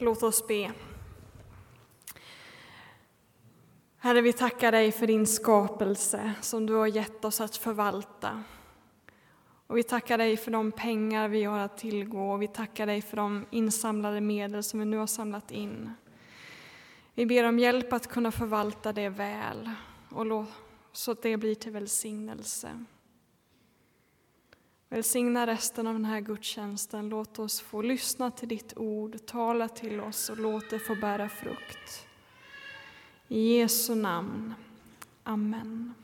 Låt oss be. Herre, vi tackar dig för din skapelse som du har gett oss att förvalta. Och vi tackar dig för de pengar vi har att tillgå och vi tackar dig för de insamlade medel som vi nu har samlat in. Vi ber om hjälp att kunna förvalta det väl och så att det blir till välsignelse. Välsigna resten av den här gudstjänsten. Låt oss få lyssna till ditt ord, tala till oss och låt det få bära frukt. I Jesu namn. Amen.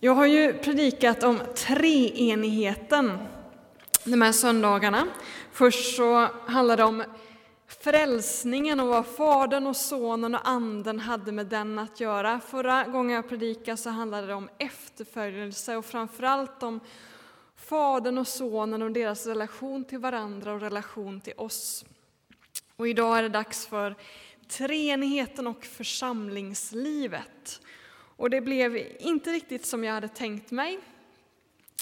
Jag har ju predikat om treenigheten de här söndagarna. Först så handlade det om frälsningen och vad Fadern och Sonen och Anden hade med den att göra. Förra gången jag predikade så handlade det om efterföljelse och framförallt om Fadern och Sonen och deras relation till varandra och relation till oss. Och idag är det dags för treenigheten och församlingslivet. Och det blev inte riktigt som jag hade tänkt mig,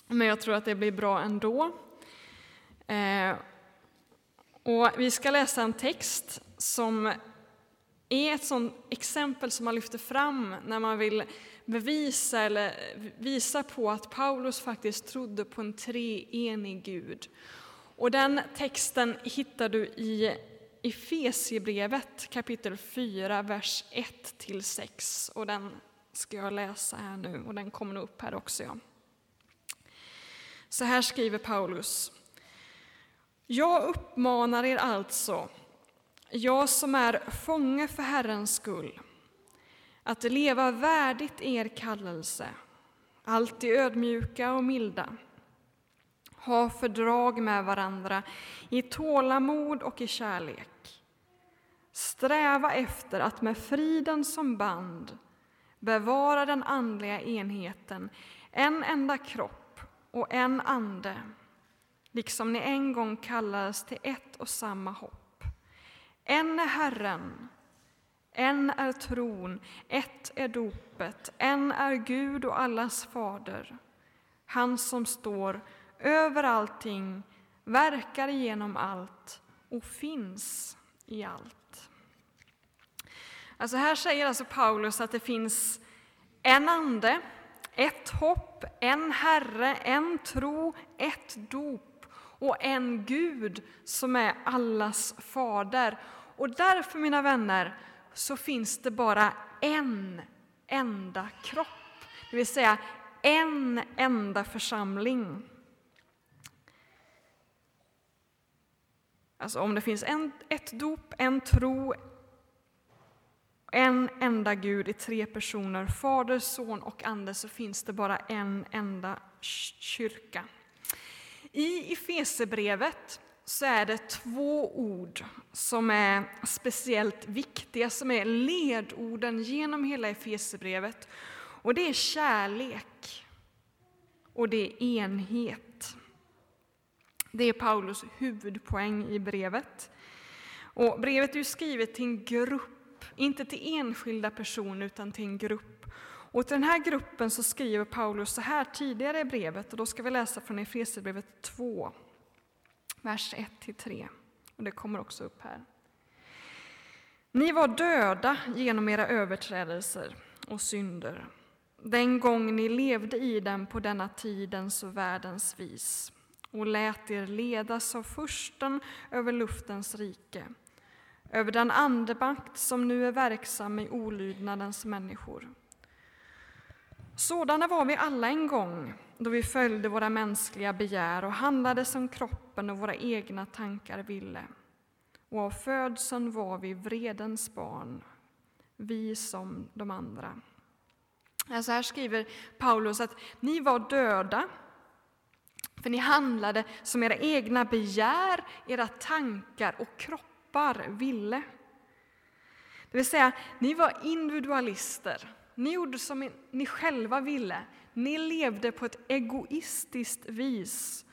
men jag tror att det blir bra ändå. Eh, och vi ska läsa en text som är ett sånt exempel som man lyfter fram när man vill bevisa eller visa på att Paulus faktiskt trodde på en treenig Gud. Och den texten hittar du i Efesiebrevet kapitel 4, vers 1-6. Och den ska jag läsa här nu och den kommer nog upp här också. Ja. Så här skriver Paulus. Jag uppmanar er alltså, jag som är fånge för Herrens skull, att leva värdigt er kallelse, alltid ödmjuka och milda. Ha fördrag med varandra i tålamod och i kärlek. Sträva efter att med friden som band bevara den andliga enheten, en enda kropp och en ande liksom ni en gång kallades till ett och samma hopp. En är Herren, en är tron, ett är dopet, en är Gud och allas fader. Han som står över allting, verkar genom allt och finns i allt. Alltså här säger alltså Paulus att det finns en ande, ett hopp, en Herre, en tro, ett dop och en Gud som är allas fader. Och därför, mina vänner, så finns det bara en enda kropp, det vill säga en enda församling. Alltså om det finns en, ett dop, en tro, en enda Gud i tre personer, Fader, Son och Ande, så finns det bara en enda kyrka. I Efesebrevet så är det två ord som är speciellt viktiga, som är ledorden genom hela Efesebrevet. Och det är kärlek och det är enhet. Det är Paulus huvudpoäng i brevet. Och brevet är skrivet till en grupp, inte till enskilda personer utan till en grupp. Och till den här gruppen så skriver Paulus så här tidigare i brevet, och då ska vi läsa från Efesierbrevet 2, vers 1-3. Och det kommer också upp här. Ni var döda genom era överträdelser och synder, den gång ni levde i dem på denna tidens och världens vis och lät er ledas av fursten över luftens rike, över den andemakt som nu är verksam i olydnadens människor. Sådana var vi alla en gång, då vi följde våra mänskliga begär och handlade som kroppen och våra egna tankar ville. Och av födseln var vi vredens barn, vi som de andra. Så här skriver Paulus att ni var döda, för ni handlade som era egna begär, era tankar och kroppar ville. Det vill säga, ni var individualister. Ni gjorde som ni själva ville. Ni levde på ett egoistiskt vis.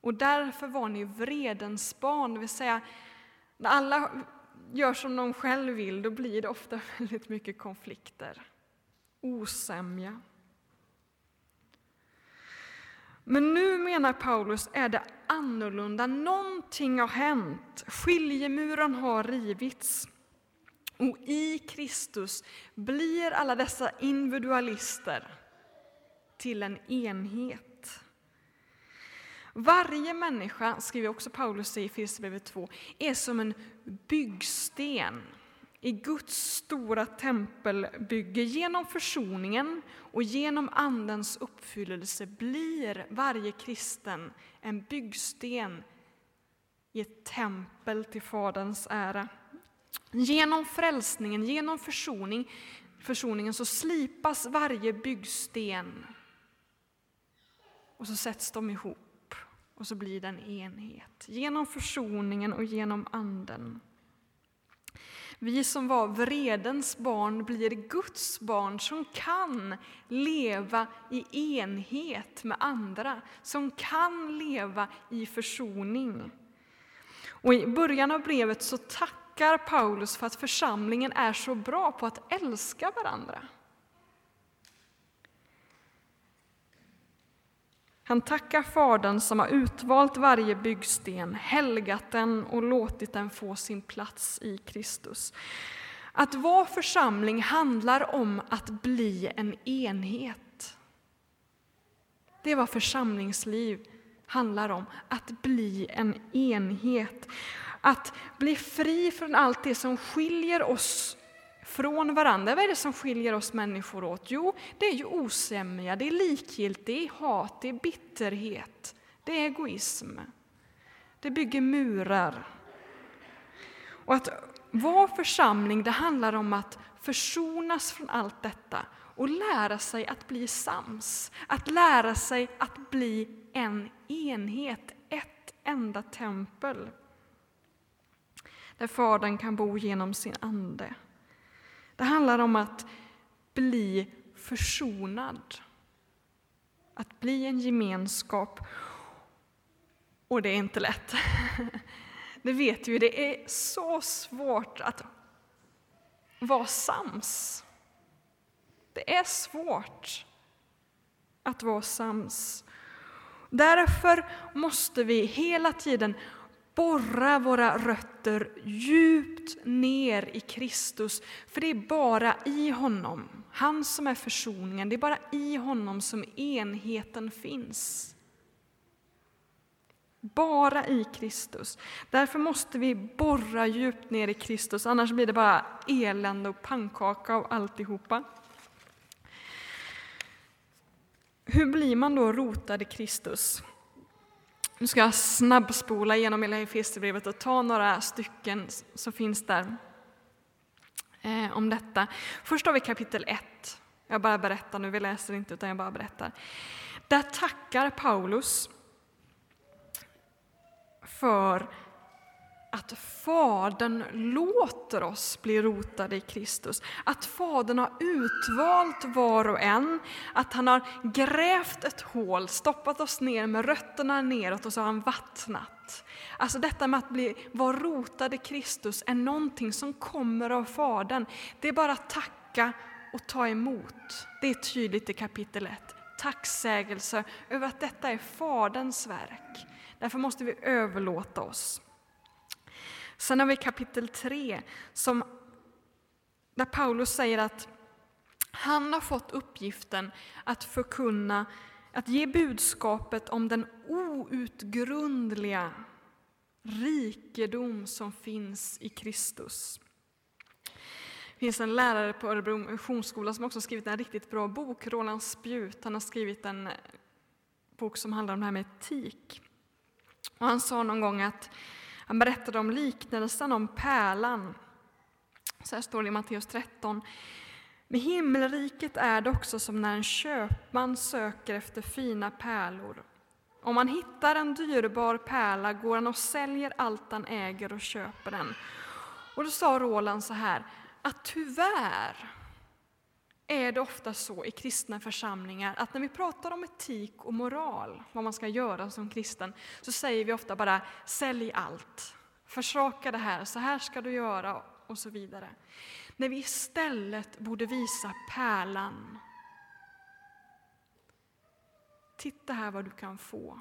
Och därför var ni vredens barn, det vill säga när alla gör som de själv vill, då blir det ofta väldigt mycket konflikter, osämja. Men nu menar Paulus är det annorlunda. Någonting har hänt. Skiljemuren har rivits. Och i Kristus blir alla dessa individualister till en enhet. Varje människa, skriver också Paulus i Efesierbrevet 2, är som en byggsten i Guds stora tempelbygge. Genom försoningen och genom Andens uppfyllelse blir varje kristen en byggsten i ett tempel till Faderns ära. Genom frälsningen, genom försoning, försoningen så slipas varje byggsten och så sätts de ihop och så blir det en enhet. Genom försoningen och genom Anden. Vi som var vredens barn blir Guds barn som kan leva i enhet med andra, som kan leva i försoning. Och I början av brevet så tackar tackar Paulus för att församlingen är så bra på att älska varandra. Han tackar Fadern som har utvalt varje byggsten, helgat den och låtit den få sin plats i Kristus. Att vara församling handlar om att bli en enhet. Det är vad församlingsliv handlar om, att bli en enhet. Att bli fri från allt det som skiljer oss från varandra. Vad är det som skiljer oss människor åt? Jo, det är ju osämja, det är likgiltighet, det är hat, det är bitterhet, det är egoism. Det bygger murar. Och att vara församling, det handlar om att försonas från allt detta och lära sig att bli sams, att lära sig att bli en enhet, ett enda tempel där Fadern kan bo genom sin ande. Det handlar om att bli försonad. Att bli en gemenskap. Och det är inte lätt. Det vet vi, det är så svårt att vara sams. Det är svårt att vara sams. Därför måste vi hela tiden borra våra rötter djupt ner i Kristus. För det är bara i honom, han som är försoningen, det är bara i honom som enheten finns. Bara i Kristus. Därför måste vi borra djupt ner i Kristus, annars blir det bara elände och pannkaka av alltihopa. Hur blir man då rotad i Kristus? Nu ska jag snabbspola igenom hela Efesierbrevet och ta några stycken som finns där eh, om detta. Först har vi kapitel 1. Jag bara berättar nu, vi läser inte utan jag bara berättar. Där tackar Paulus för att Fadern låter oss bli rotade i Kristus. Att Fadern har utvalt var och en, att han har grävt ett hål, stoppat oss ner med rötterna neråt och så har han vattnat. Alltså detta med att bli, vara rotad i Kristus är någonting som kommer av Fadern. Det är bara att tacka och ta emot. Det är tydligt i kapitel 1. Tacksägelse över att detta är Faderns verk. Därför måste vi överlåta oss. Sen har vi kapitel 3 som, där Paulus säger att han har fått uppgiften att förkunna, att ge budskapet om den outgrundliga rikedom som finns i Kristus. Det finns en lärare på Örebro Missionsskola som också skrivit en riktigt bra bok, Roland Spjut. Han har skrivit en bok som handlar om det här med etik. Och han sa någon gång att han berättade om liknelsen om pärlan. Så här står det i Matteus 13. Med himmelriket är det också som när en köpman söker efter fina pärlor. Om han hittar en dyrbar pärla går han och säljer allt han äger och köper den. Och då sa Roland så här, att tyvärr är det ofta så i kristna församlingar att när vi pratar om etik och moral, vad man ska göra som kristen, så säger vi ofta bara sälj allt, försaka det här, så här ska du göra och så vidare. När vi istället borde visa pärlan. Titta här vad du kan få.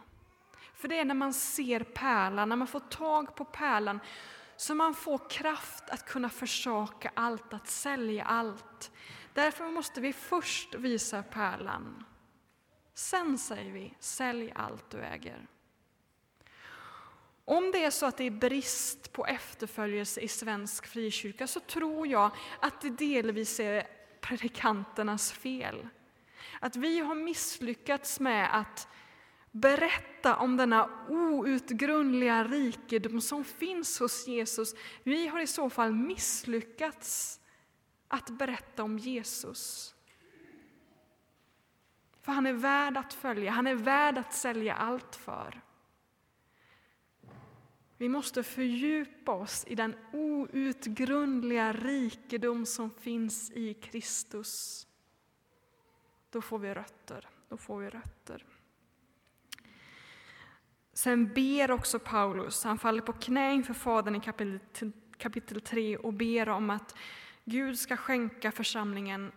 För det är när man ser pärlan, när man får tag på pärlan, som man får kraft att kunna försaka allt, att sälja allt. Därför måste vi först visa pärlan. Sen säger vi, sälj allt du äger. Om det är så att det är brist på efterföljelse i svensk frikyrka så tror jag att det delvis är predikanternas fel. Att vi har misslyckats med att berätta om denna outgrundliga rikedom som finns hos Jesus. Vi har i så fall misslyckats att berätta om Jesus. För han är värd att följa, han är värd att sälja allt för. Vi måste fördjupa oss i den outgrundliga rikedom som finns i Kristus. Då får vi rötter. Då får vi rötter. Sen ber också Paulus, han faller på knä inför Fadern i kapitel, kapitel 3 och ber om att Gud ska skänka församlingen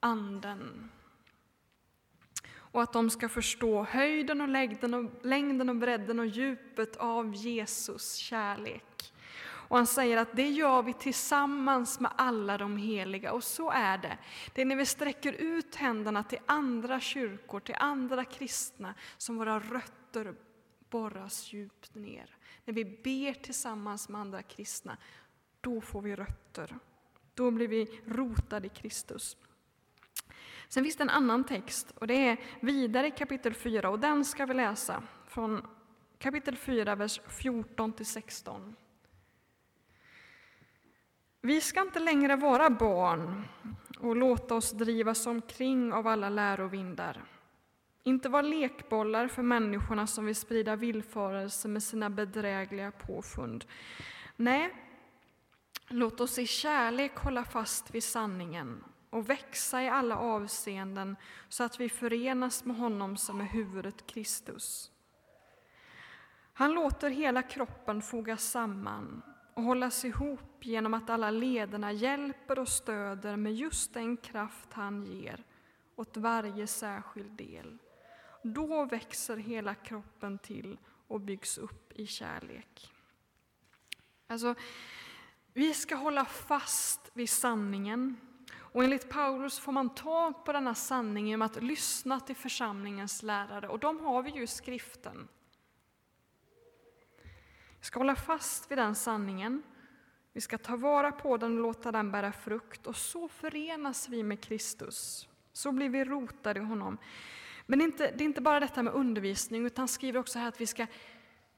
Anden. Och att de ska förstå höjden och längden och, längden och bredden och djupet av Jesus kärlek. Och han säger att det gör vi tillsammans med alla de heliga. Och så är det. Det är när vi sträcker ut händerna till andra kyrkor, till andra kristna, som våra rötter borras djupt ner. När vi ber tillsammans med andra kristna, då får vi rötter. Då blir vi rotade i Kristus. Sen finns det en annan text, och det är vidare i kapitel 4, och den ska vi läsa från kapitel 4, vers 14 till 16. Vi ska inte längre vara barn och låta oss drivas omkring av alla lärovindar. Inte vara lekbollar för människorna som vill sprida villfarelse med sina bedrägliga påfund. Nej, låt oss i kärlek hålla fast vid sanningen och växa i alla avseenden så att vi förenas med honom som är huvudet Kristus. Han låter hela kroppen fogas samman och hållas ihop genom att alla lederna hjälper och stöder med just den kraft han ger åt varje särskild del. Då växer hela kroppen till och byggs upp i kärlek. Alltså, vi ska hålla fast vid sanningen. Och enligt Paulus får man tag på denna sanning genom att lyssna till församlingens lärare, och de har vi ju i skriften. Vi ska hålla fast vid den sanningen, vi ska ta vara på den och låta den bära frukt, och så förenas vi med Kristus. Så blir vi rotade i honom. Men det är, inte, det är inte bara detta med undervisning, utan han skriver också här att vi ska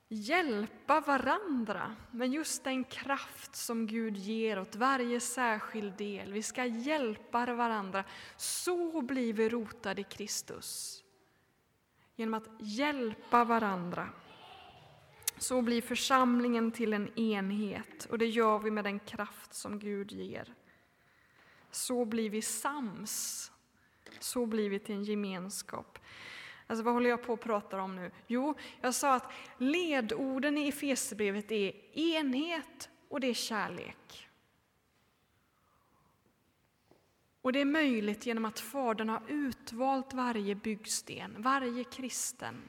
hjälpa varandra med just den kraft som Gud ger åt varje särskild del. Vi ska hjälpa varandra. Så blir vi rotade i Kristus. Genom att hjälpa varandra. Så blir församlingen till en enhet och det gör vi med den kraft som Gud ger. Så blir vi sams. Så blir vi till en gemenskap. Alltså vad håller jag på att prata om nu? Jo, jag sa att ledorden i Efesierbrevet är enhet och det är kärlek. Och det är möjligt genom att Fadern har utvalt varje byggsten, varje kristen.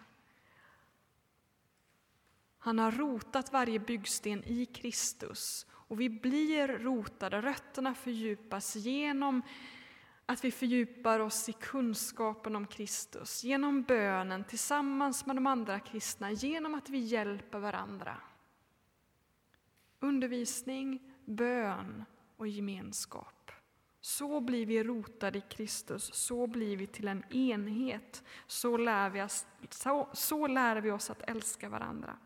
Han har rotat varje byggsten i Kristus och vi blir rotade, rötterna fördjupas genom att vi fördjupar oss i kunskapen om Kristus genom bönen tillsammans med de andra kristna, genom att vi hjälper varandra. Undervisning, bön och gemenskap. Så blir vi rotade i Kristus, så blir vi till en enhet. Så lär vi oss, så, så lär vi oss att älska varandra.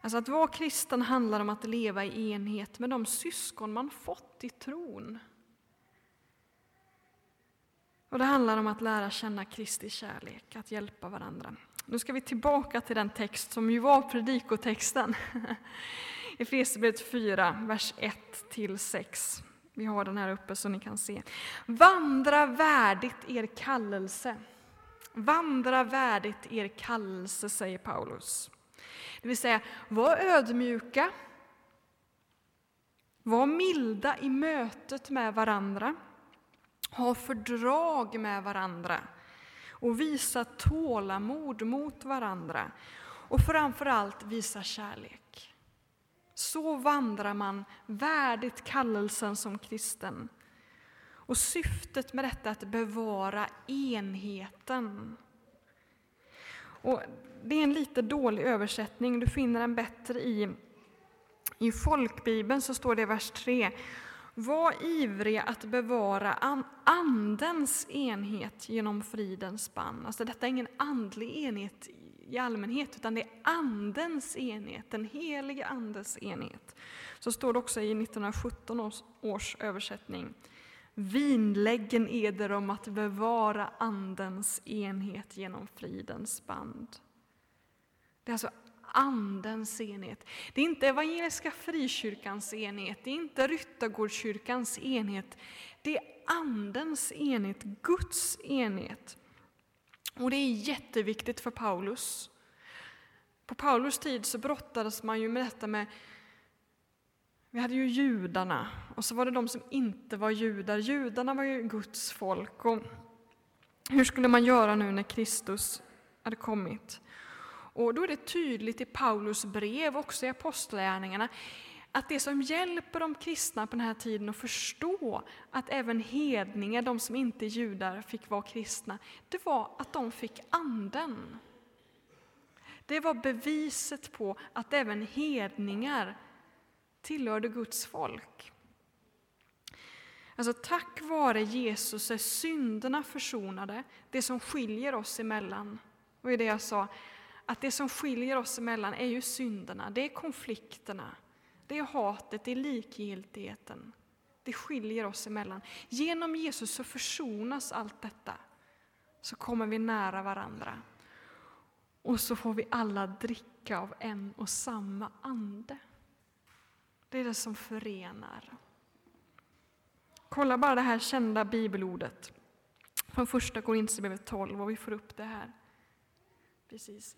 Alltså att vara kristen handlar om att leva i enhet med de syskon man fått i tron. Och Det handlar om att lära känna Kristi kärlek, att hjälpa varandra. Nu ska vi tillbaka till den text som ju var predikotexten. Efesierbrevet 4, vers 1-6. Vi har den här uppe så ni kan se. Vandra värdigt er kallelse. Vandra värdigt er kallelse, säger Paulus. Det vill säga, var ödmjuka, var milda i mötet med varandra, ha fördrag med varandra och visa tålamod mot varandra och framför allt visa kärlek. Så vandrar man värdigt kallelsen som kristen. Och syftet med detta är att bevara enheten. Och det är en lite dålig översättning, du finner den bättre i, i folkbibeln, så står det i vers 3. Var ivriga att bevara Andens enhet genom fridens band. Alltså detta är ingen andlig enhet i allmänhet, utan det är Andens enhet, den helige Andes enhet. Så står det också i 1917 års översättning. Vinläggen eder om att bevara Andens enhet genom fridens band. Det är alltså Andens enhet. Det är inte Evangeliska Frikyrkans enhet, det är inte Ryttargårdskyrkans enhet. Det är Andens enhet, Guds enhet. Och det är jätteviktigt för Paulus. På Paulus tid så brottades man ju med detta med vi hade ju judarna och så var det de som inte var judar. Judarna var ju Guds folk. Och hur skulle man göra nu när Kristus hade kommit? Och då är det tydligt i Paulus brev, också i Apostlagärningarna, att det som hjälper de kristna på den här tiden att förstå att även hedningar, de som inte är judar, fick vara kristna, det var att de fick Anden. Det var beviset på att även hedningar tillhörde Guds folk. Alltså tack vare Jesus är synderna försonade, det som skiljer oss emellan. Och det jag sa, att det som skiljer oss emellan är ju synderna, det är konflikterna, det är hatet, det är likgiltigheten. Det skiljer oss emellan. Genom Jesus så försonas allt detta. Så kommer vi nära varandra. Och så får vi alla dricka av en och samma ande. Det är det som förenar. Kolla bara det här kända bibelordet från första Korinthierbrevet 12 och vi får upp det här. Precis.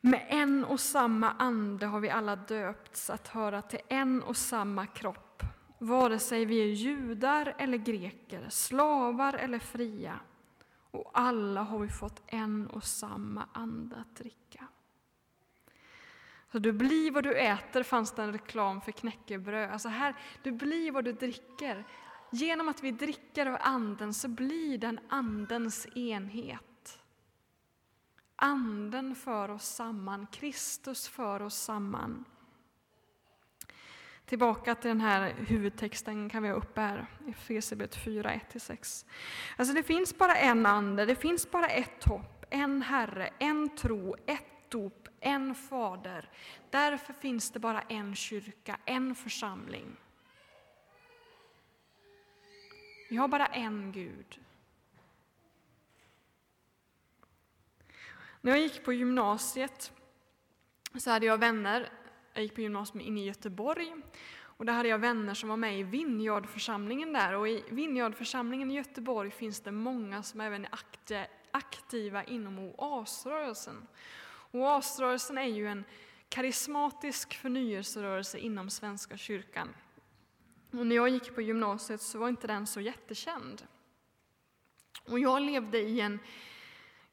Med en och samma ande har vi alla döpts att höra till en och samma kropp, vare sig vi är judar eller greker, slavar eller fria. Och alla har vi fått en och samma ande att dricka. Så du blir vad du äter, fanns det en reklam för knäckebröd. Alltså här, du blir vad du dricker. Genom att vi dricker av Anden så blir den Andens enhet. Anden för oss samman, Kristus för oss samman. Tillbaka till den här huvudtexten kan vi ha uppe här, Efesierbrevet 4, 1-6. Alltså det finns bara en ande, det finns bara ett hopp, en Herre, en tro, ett dop, en fader. Därför finns det bara en kyrka, en församling. Vi har bara en Gud. När jag gick på gymnasiet så hade jag vänner. Jag gick på gymnasiet inne i Göteborg. Och där hade jag vänner som var med i Vinjardförsamlingen där. Och i Vinjardförsamlingen i Göteborg finns det många som även är aktiva inom oasrörelsen. Oasrörelsen är ju en karismatisk förnyelserörelse inom Svenska kyrkan. Och när jag gick på gymnasiet så var inte den så jättekänd. Och jag levde i en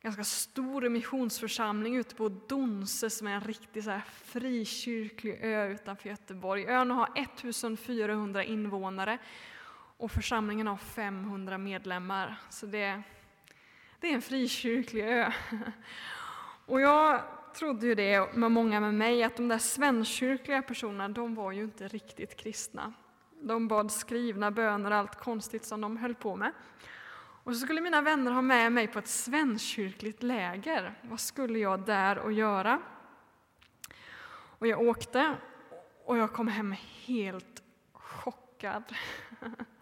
ganska stor missionsförsamling ute på Donse som är en riktig så här frikyrklig ö utanför Göteborg. Ön har 1400 invånare och församlingen har 500 medlemmar. Så det, det är en frikyrklig ö. Och jag trodde ju det, med många med mig, att de där svenskkyrkliga personerna, de var ju inte riktigt kristna. De bad skrivna böner och allt konstigt som de höll på med. Och så skulle mina vänner ha med mig på ett svenskkyrkligt läger. Vad skulle jag där och göra? Och jag åkte och jag kom hem helt chockad.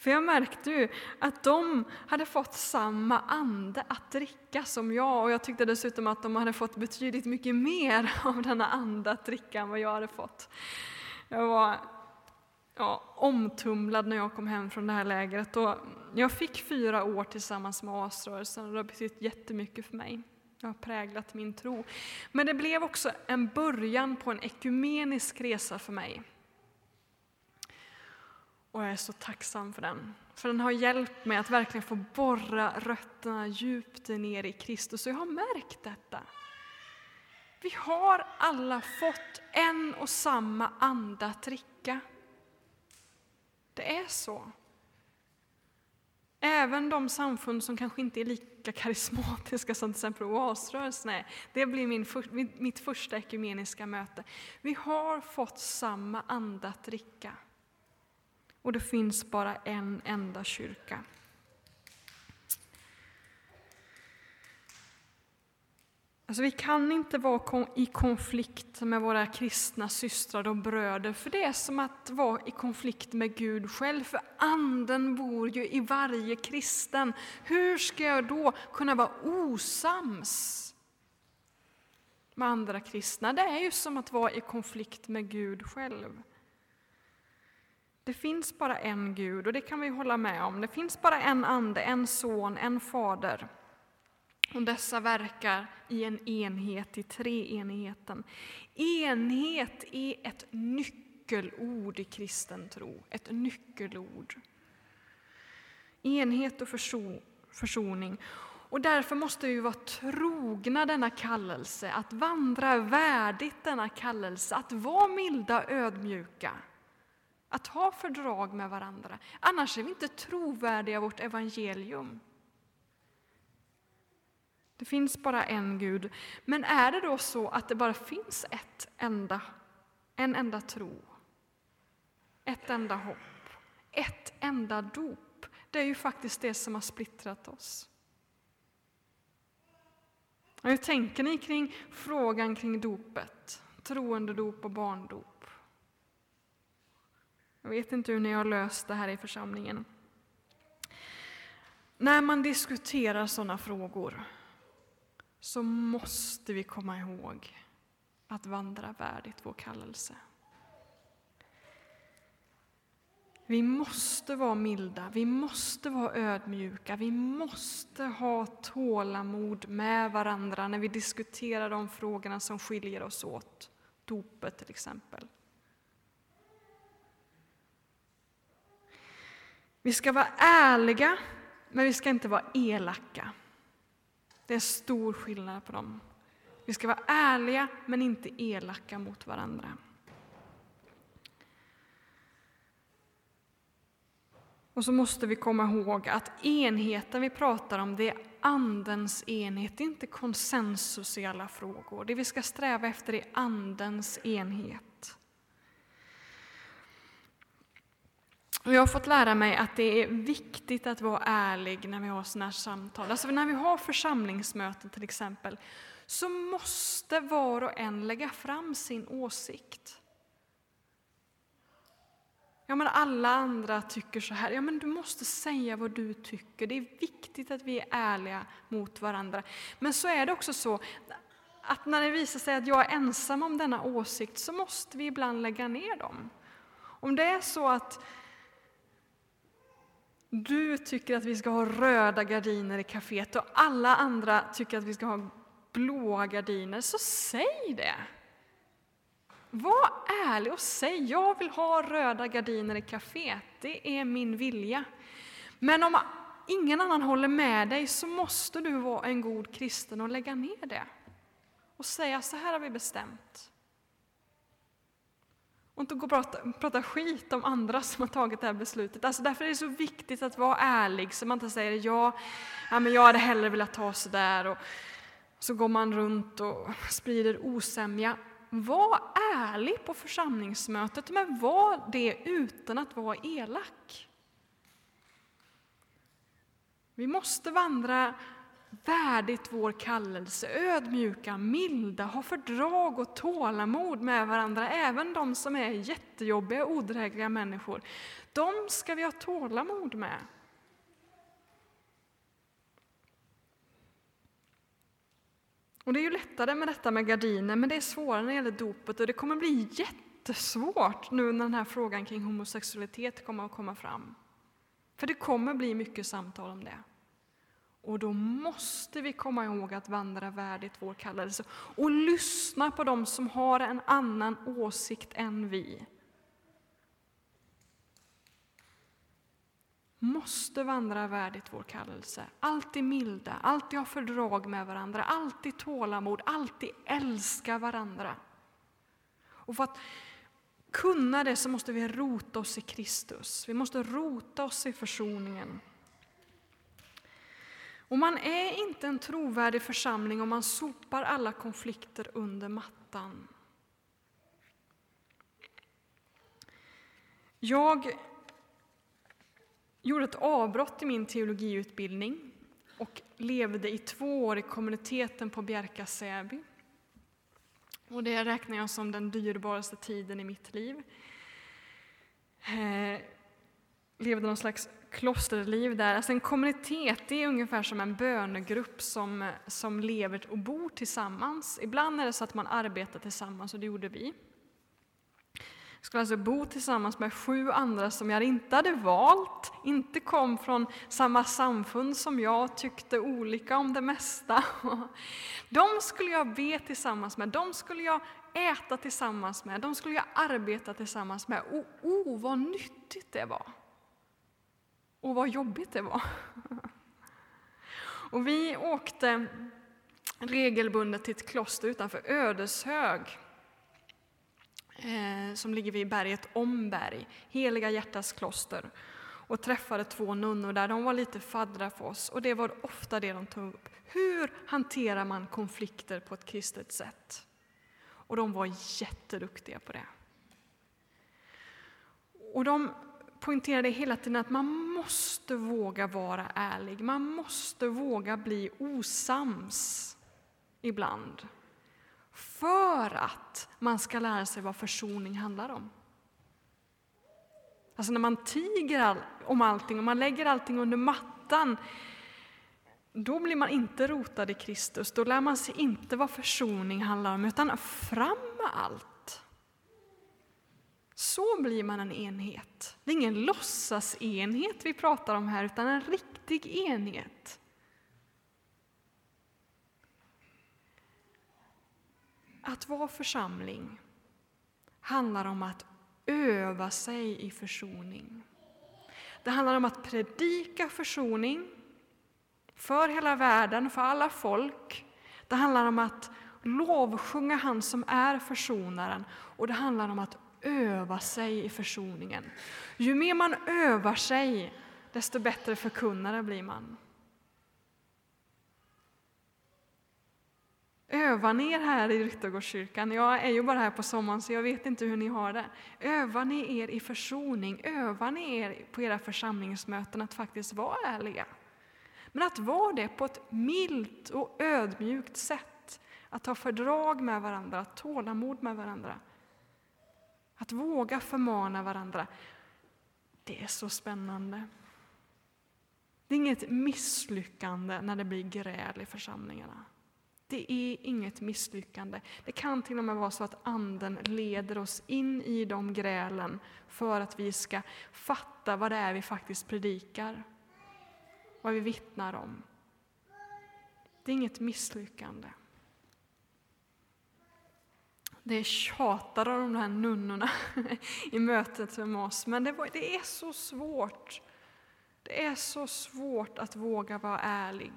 För jag märkte ju att de hade fått samma ande att dricka som jag och jag tyckte dessutom att de hade fått betydligt mycket mer av denna ande att dricka än vad jag hade fått. Jag var ja, omtumlad när jag kom hem från det här lägret och jag fick fyra år tillsammans med asrörelsen och det har betytt jättemycket för mig. Det har präglat min tro. Men det blev också en början på en ekumenisk resa för mig. Och jag är så tacksam för den. För den har hjälpt mig att verkligen få borra rötterna djupt ner i Kristus. Och jag har märkt detta. Vi har alla fått en och samma ande att dricka. Det är så. Även de samfund som kanske inte är lika karismatiska som till exempel Oasrörelsen är. Det blir min, mitt första ekumeniska möte. Vi har fått samma ande att dricka. Och det finns bara en enda kyrka. Alltså vi kan inte vara i konflikt med våra kristna systrar och bröder, för det är som att vara i konflikt med Gud själv, för Anden bor ju i varje kristen. Hur ska jag då kunna vara osams med andra kristna? Det är ju som att vara i konflikt med Gud själv. Det finns bara en Gud, och det kan vi hålla med om. Det finns bara en ande, en son, en fader. Och dessa verkar i en enhet, i treenigheten. Enhet är ett nyckelord i kristen tro, ett nyckelord. Enhet och försoning. Och därför måste vi vara trogna denna kallelse, att vandra värdigt denna kallelse, att vara milda och ödmjuka, att ha fördrag med varandra. Annars är vi inte trovärdiga i vårt evangelium. Det finns bara en Gud. Men är det då så att det bara finns ett enda, en enda tro, ett enda hopp, ett enda dop? Det är ju faktiskt det som har splittrat oss. Hur tänker ni kring frågan kring dopet? Troendedop och barndop? Jag vet inte hur ni har löst det här i församlingen. När man diskuterar sådana frågor så måste vi komma ihåg att vandra värdigt vår kallelse. Vi måste vara milda, vi måste vara ödmjuka, vi måste ha tålamod med varandra när vi diskuterar de frågorna som skiljer oss åt. Dopet till exempel. Vi ska vara ärliga, men vi ska inte vara elaka. Det är stor skillnad på dem. Vi ska vara ärliga men inte elaka mot varandra. Och så måste vi komma ihåg att enheten vi pratar om, det är Andens enhet, det är inte konsensus i alla frågor. Det vi ska sträva efter är Andens enhet. Och jag har fått lära mig att det är viktigt att vara ärlig när vi har sådana här samtal. Alltså när vi har församlingsmöten till exempel, så måste var och en lägga fram sin åsikt. Ja, men alla andra tycker så här. Ja, men du måste säga vad du tycker. Det är viktigt att vi är ärliga mot varandra. Men så är det också så att när det visar sig att jag är ensam om denna åsikt så måste vi ibland lägga ner dem. Om det är så att du tycker att vi ska ha röda gardiner i kaféet och alla andra tycker att vi ska ha blåa gardiner, så säg det! Var ärlig och säg jag vill ha röda gardiner i kaféet, det är min vilja. Men om ingen annan håller med dig så måste du vara en god kristen och lägga ner det och säga så här har vi bestämt. Och inte gå och prata, prata skit om andra som har tagit det här beslutet. Alltså därför är det så viktigt att vara ärlig, så man inte säger ja, ja men jag hade hellre velat ta sådär. Och så går man runt och sprider osämja. Var ärlig på församlingsmötet, men var det utan att vara elak. Vi måste vandra värdigt vår kallelse, ödmjuka, milda, ha fördrag och tålamod med varandra, även de som är jättejobbiga och odrägliga människor. De ska vi ha tålamod med. Och det är ju lättare med detta med gardiner, men det är svårare när det gäller dopet och det kommer bli jättesvårt nu när den här frågan kring homosexualitet kommer att komma fram. För det kommer bli mycket samtal om det. Och då måste vi komma ihåg att vandra värdigt vår kallelse och lyssna på dem som har en annan åsikt än vi. måste vandra värdigt vår kallelse. Alltid milda, alltid ha fördrag med varandra, alltid tålamod, alltid älska varandra. Och för att kunna det så måste vi rota oss i Kristus. Vi måste rota oss i försoningen. Och man är inte en trovärdig församling om man sopar alla konflikter under mattan. Jag gjorde ett avbrott i min teologiutbildning och levde i två år i kommuniteten på Bjärka Säby. Och det räknar jag som den dyrbaraste tiden i mitt liv. Eh, Levde någon slags klosterliv där. Alltså en kommunitet är ungefär som en bönegrupp som, som lever och bor tillsammans. Ibland är det så att man arbetar tillsammans och det gjorde vi. Jag skulle alltså bo tillsammans med sju andra som jag inte hade valt, inte kom från samma samfund som jag, tyckte olika om det mesta. De skulle jag be tillsammans med, de skulle jag äta tillsammans med, de skulle jag arbeta tillsammans med. Och oh, vad nyttigt det var! Och vad jobbigt det var. Och vi åkte regelbundet till ett kloster utanför Ödeshög eh, som ligger vid berget Omberg, Heliga hjärtas kloster och träffade två nunnor där. De var lite faddra för oss och det var ofta det de tog upp. Hur hanterar man konflikter på ett kristet sätt? Och de var jätteduktiga på det. Och de poängterade hela tiden att man måste våga vara ärlig. Man måste våga bli osams ibland. För att man ska lära sig vad försoning handlar om. Alltså när man tiger om allting och man lägger allting under mattan, då blir man inte rotad i Kristus. Då lär man sig inte vad försoning handlar om, utan fram med allt. Så blir man en enhet. Det är ingen låtsasenhet vi pratar om här, utan en riktig enhet. Att vara församling handlar om att öva sig i försoning. Det handlar om att predika försoning för hela världen, för alla folk. Det handlar om att lovsjunga han som är försonaren och det handlar om att öva sig i försoningen. Ju mer man övar sig, desto bättre förkunnare blir man. Övar ni er här i Ryttargårdskyrkan? Jag är ju bara här på sommaren så jag vet inte hur ni har det. Övar ni er i försoning? Övar ni er på era församlingsmöten att faktiskt vara ärliga? Men att vara det på ett milt och ödmjukt sätt. Att ha fördrag med varandra, tålamod med varandra. Att våga förmana varandra, det är så spännande. Det är inget misslyckande när det blir gräl i församlingarna. Det är inget misslyckande. Det kan till och med vara så att Anden leder oss in i de grälen för att vi ska fatta vad det är vi faktiskt predikar, vad vi vittnar om. Det är inget misslyckande. Det tjatade de här nunnorna i mötet med oss, men det, var, det är så svårt. Det är så svårt att våga vara ärlig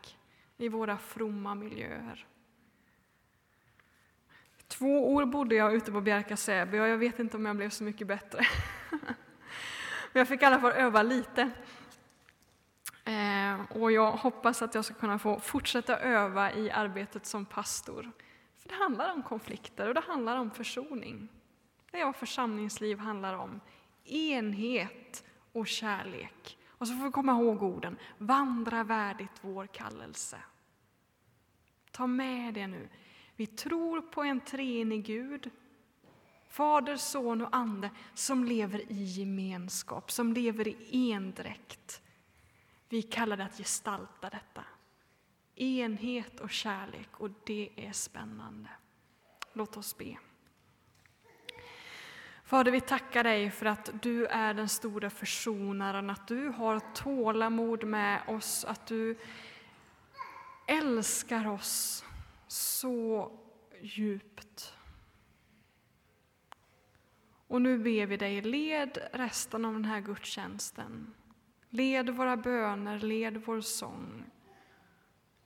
i våra fromma miljöer. Två år bodde jag ute på Bjärka Säby och jag vet inte om jag blev så mycket bättre. Men jag fick i alla fall öva lite. Eh, och jag hoppas att jag ska kunna få fortsätta öva i arbetet som pastor. För det handlar om konflikter och det handlar om försoning. Det är vad församlingsliv handlar om. Enhet och kärlek. Och så får vi komma ihåg orden, vandra värdigt vår kallelse. Ta med det nu. Vi tror på en treenig Gud, Fader, Son och Ande, som lever i gemenskap, som lever i endräkt. Vi kallar det att gestalta detta. Enhet och kärlek, och det är spännande. Låt oss be. Fader, vi tackar dig för att du är den stora försonaren, att du har tålamod med oss, att du älskar oss så djupt. Och nu ber vi dig, led resten av den här gudstjänsten. Led våra böner, led vår sång.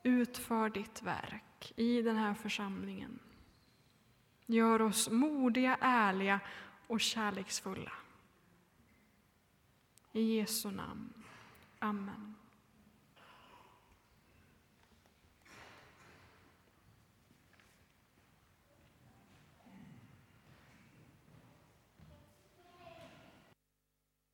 Utför ditt verk i den här församlingen. Gör oss modiga, ärliga och kärleksfulla. I Jesu namn. Amen.